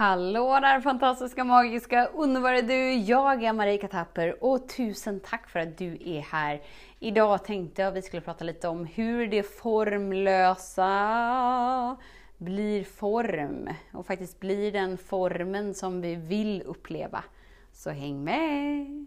Hallå där fantastiska, magiska, underbara du! Jag är Marika Tapper och tusen tack för att du är här. Idag tänkte jag att vi skulle prata lite om hur det formlösa blir form och faktiskt blir den formen som vi vill uppleva. Så häng med!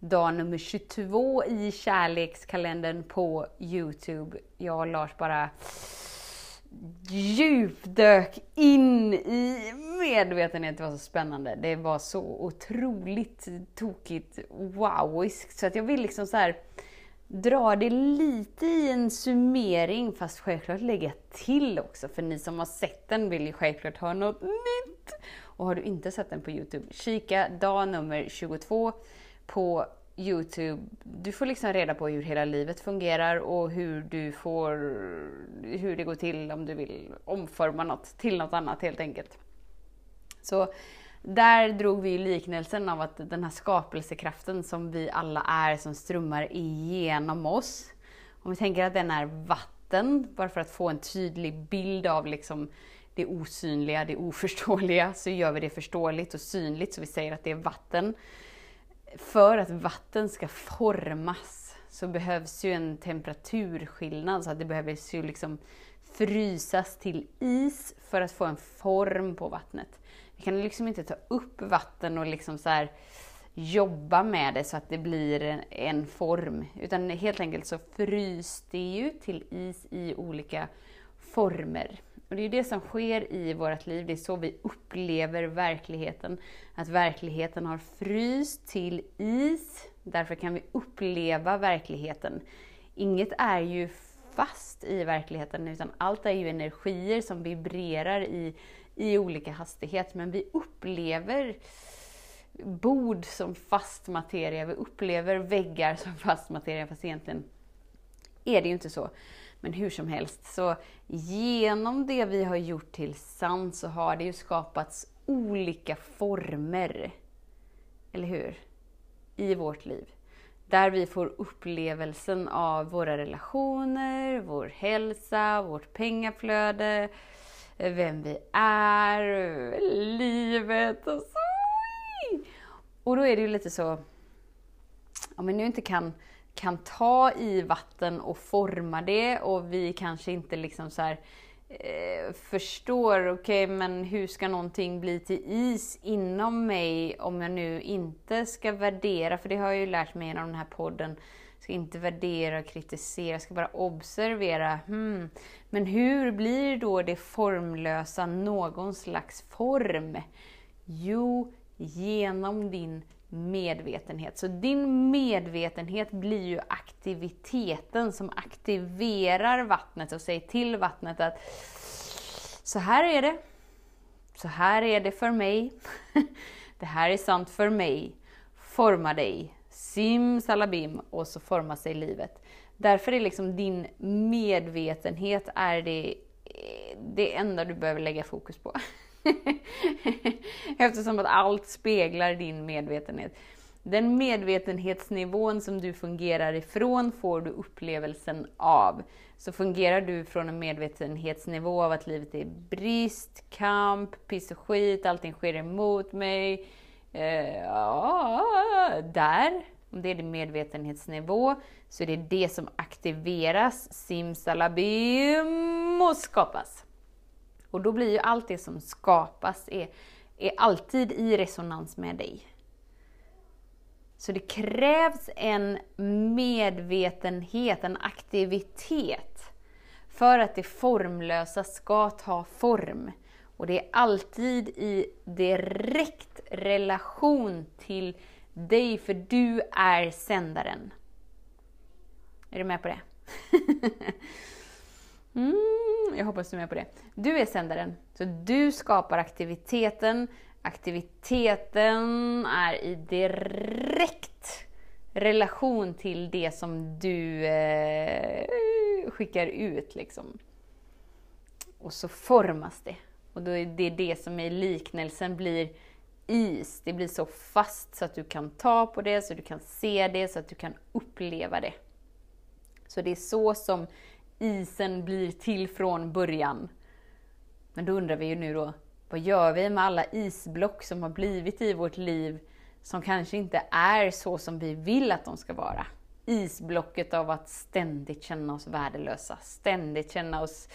dag nummer 22 i kärlekskalendern på Youtube. Jag och Lars bara djupdök in i medvetenhet. Det var så spännande. Det var så otroligt tokigt wowiskt. Så att jag vill liksom så här dra det lite i en summering fast självklart lägga till också. För ni som har sett den vill ju självklart ha något nytt. Och har du inte sett den på Youtube, kika dag nummer 22 på Youtube. Du får liksom reda på hur hela livet fungerar och hur du får, hur det går till om du vill omforma något till något annat helt enkelt. Så där drog vi liknelsen av att den här skapelsekraften som vi alla är som strömmar igenom oss. Om vi tänker att den är vatten, bara för att få en tydlig bild av liksom det osynliga, det oförståeliga, så gör vi det förståeligt och synligt, så vi säger att det är vatten för att vatten ska formas så behövs ju en temperaturskillnad, så att det behöver ju liksom frysas till is för att få en form på vattnet. Vi kan liksom inte ta upp vatten och liksom så här jobba med det så att det blir en, en form, utan helt enkelt så frys det ju till is i olika former. Och det är det som sker i vårt liv, det är så vi upplever verkligheten. Att verkligheten har fryst till is, därför kan vi uppleva verkligheten. Inget är ju fast i verkligheten, utan allt är ju energier som vibrerar i, i olika hastighet. Men vi upplever bord som fast materia, vi upplever väggar som fast materia, fast egentligen är det ju inte så. Men hur som helst, så genom det vi har gjort tillsammans så har det ju skapats olika former. Eller hur? I vårt liv. Där vi får upplevelsen av våra relationer, vår hälsa, vårt pengaflöde, vem vi är, livet och så. Och då är det ju lite så, om vi nu inte kan kan ta i vatten och forma det och vi kanske inte liksom så här, eh, förstår, okej okay, men hur ska någonting bli till is inom mig om jag nu inte ska värdera, för det har jag ju lärt mig genom den här podden, ska inte värdera och kritisera, ska bara observera. Hmm. Men hur blir då det formlösa någon slags form? Jo, genom din medvetenhet. Så din medvetenhet blir ju aktiviteten som aktiverar vattnet och säger till vattnet att så här är det. Så här är det för mig. det här är sant för mig. Forma dig. Sim salabim och så formar sig livet. Därför är liksom din medvetenhet är det, eh, det enda du behöver lägga fokus på. Eftersom att allt speglar din medvetenhet. Den medvetenhetsnivån som du fungerar ifrån får du upplevelsen av. Så fungerar du från en medvetenhetsnivå av att livet är brist, kamp, piss och skit, allting sker emot mig. Eh, där, om det är din medvetenhetsnivå, så är det det som aktiveras, simsalabim, och skapas. Och då blir ju allt det som skapas är, är alltid i resonans med dig. Så det krävs en medvetenhet, en aktivitet för att det formlösa ska ta form. Och det är alltid i direkt relation till dig, för du är sändaren. Är du med på det? Mm, jag hoppas du är med på det. Du är sändaren, så du skapar aktiviteten. Aktiviteten är i direkt relation till det som du eh, skickar ut. Liksom. Och så formas det. Och då är det det som i liknelsen blir is. Det blir så fast så att du kan ta på det, så du kan se det, så att du kan uppleva det. Så det är så som isen blir till från början. Men då undrar vi ju nu då, vad gör vi med alla isblock som har blivit i vårt liv som kanske inte är så som vi vill att de ska vara? Isblocket av att ständigt känna oss värdelösa, ständigt känna oss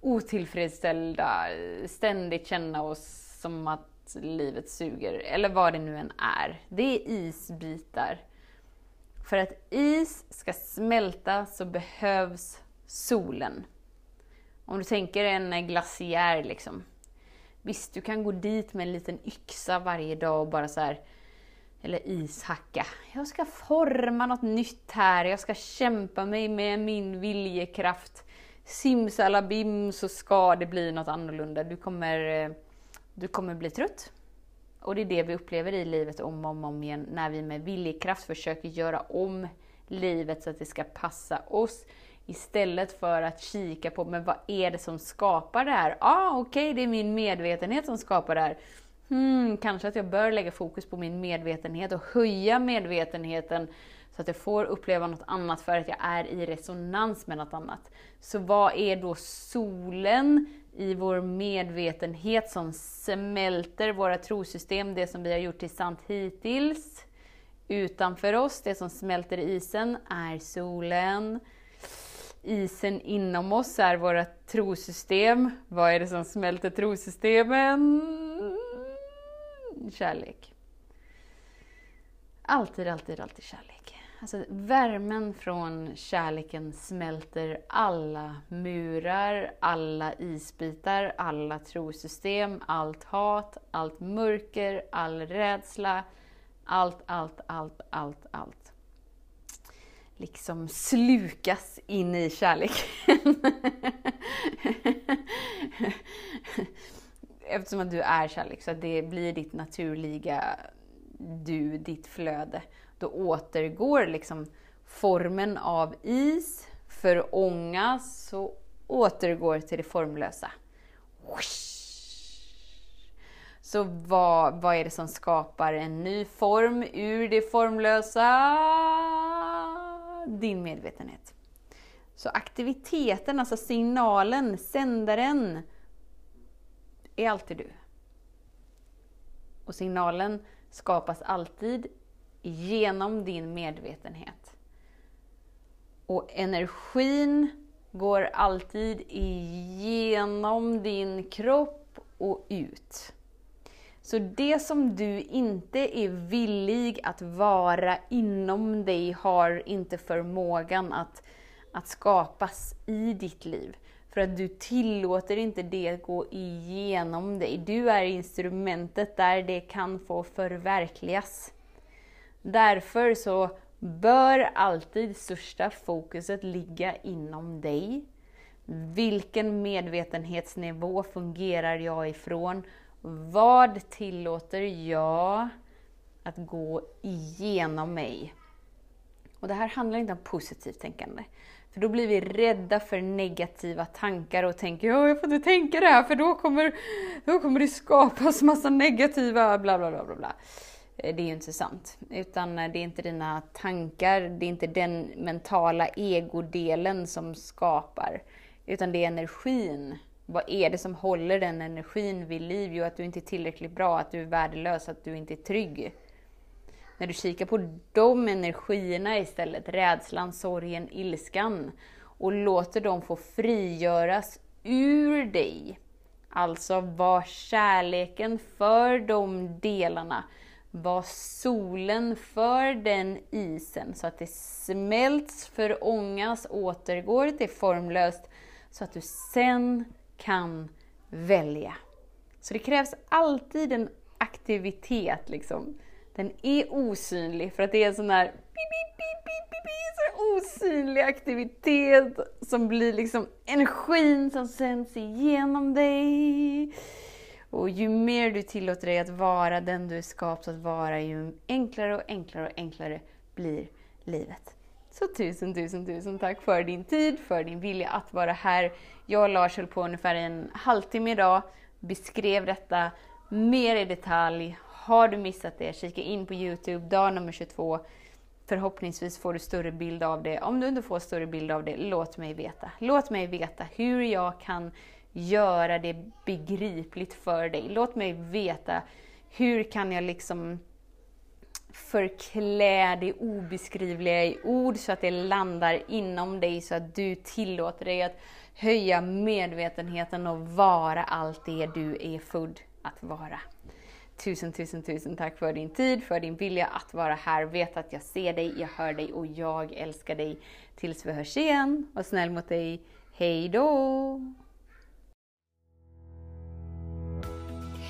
otillfredsställda, ständigt känna oss som att livet suger, eller vad det nu än är. Det är isbitar. För att is ska smälta så behövs solen. Om du tänker en glaciär liksom. Visst, du kan gå dit med en liten yxa varje dag och bara så här, eller ishacka. Jag ska forma något nytt här, jag ska kämpa mig med min viljekraft. Simsalabim så ska det bli något annorlunda. Du kommer, eh, du kommer bli trött. Och det är det vi upplever i livet om och om, om igen när vi med viljekraft försöker göra om livet så att det ska passa oss. Istället för att kika på, men vad är det som skapar det här? Ah, okej, okay, det är min medvetenhet som skapar det här. Hmm, kanske att jag bör lägga fokus på min medvetenhet och höja medvetenheten så att jag får uppleva något annat för att jag är i resonans med något annat. Så vad är då solen i vår medvetenhet som smälter våra trosystem, det som vi har gjort till sant hittills? Utanför oss, det som smälter isen, är solen isen inom oss är våra trosystem. Vad är det som smälter trosystemen? Kärlek. Alltid, alltid, alltid kärlek. Alltså, värmen från kärleken smälter alla murar, alla isbitar, alla trosystem, allt hat, allt mörker, all rädsla, allt, allt, allt, allt, allt liksom slukas in i kärleken. Eftersom att du är kärlek, så att det blir ditt naturliga du, ditt flöde. Då återgår liksom formen av is, förångas och återgår till det formlösa. Så vad, vad är det som skapar en ny form ur det formlösa? Din medvetenhet. Så aktiviteten, alltså signalen, sändaren, är alltid du. Och signalen skapas alltid genom din medvetenhet. Och energin går alltid igenom din kropp och ut. Så det som du inte är villig att vara inom dig har inte förmågan att, att skapas i ditt liv. För att du tillåter inte det gå igenom dig. Du är instrumentet där det kan få förverkligas. Därför så bör alltid största fokuset ligga inom dig. Vilken medvetenhetsnivå fungerar jag ifrån? Vad tillåter jag att gå igenom mig? Och det här handlar inte om positivt tänkande. För då blir vi rädda för negativa tankar och tänker ja, jag får inte tänka det här för då kommer, då kommer det skapas massa negativa bla bla bla bla bla. Eh, det är ju inte sant. Utan eh, det är inte dina tankar, det är inte den mentala egodelen som skapar. Utan det är energin vad är det som håller den energin vid liv? Jo, att du inte är tillräckligt bra, att du är värdelös, att du inte är trygg. När du kikar på de energierna istället, rädslan, sorgen, ilskan, och låter dem få frigöras ur dig. Alltså var kärleken för de delarna, var solen för den isen, så att det smälts, förångas, återgår till formlöst, så att du sen kan välja. Så det krävs alltid en aktivitet liksom. Den är osynlig för att det är en sån där osynlig aktivitet som blir liksom energin som sänds igenom dig. Och ju mer du tillåter dig att vara den du är skapad att vara, ju enklare och enklare och enklare blir livet. Så tusen, tusen, tusen tack för din tid, för din vilja att vara här. Jag och Lars höll på ungefär en halvtimme idag, beskrev detta mer i detalj. Har du missat det, kika in på Youtube, dag nummer 22. Förhoppningsvis får du större bild av det. Om du inte får större bild av det, låt mig veta. Låt mig veta hur jag kan göra det begripligt för dig. Låt mig veta hur kan jag liksom förklä det obeskrivliga i ord så att det landar inom dig så att du tillåter dig att höja medvetenheten och vara allt det du är född att vara. Tusen, tusen, tusen tack för din tid, för din vilja att vara här. Vet att jag ser dig, jag hör dig och jag älskar dig. Tills vi hörs igen, var snäll mot dig. Hej då!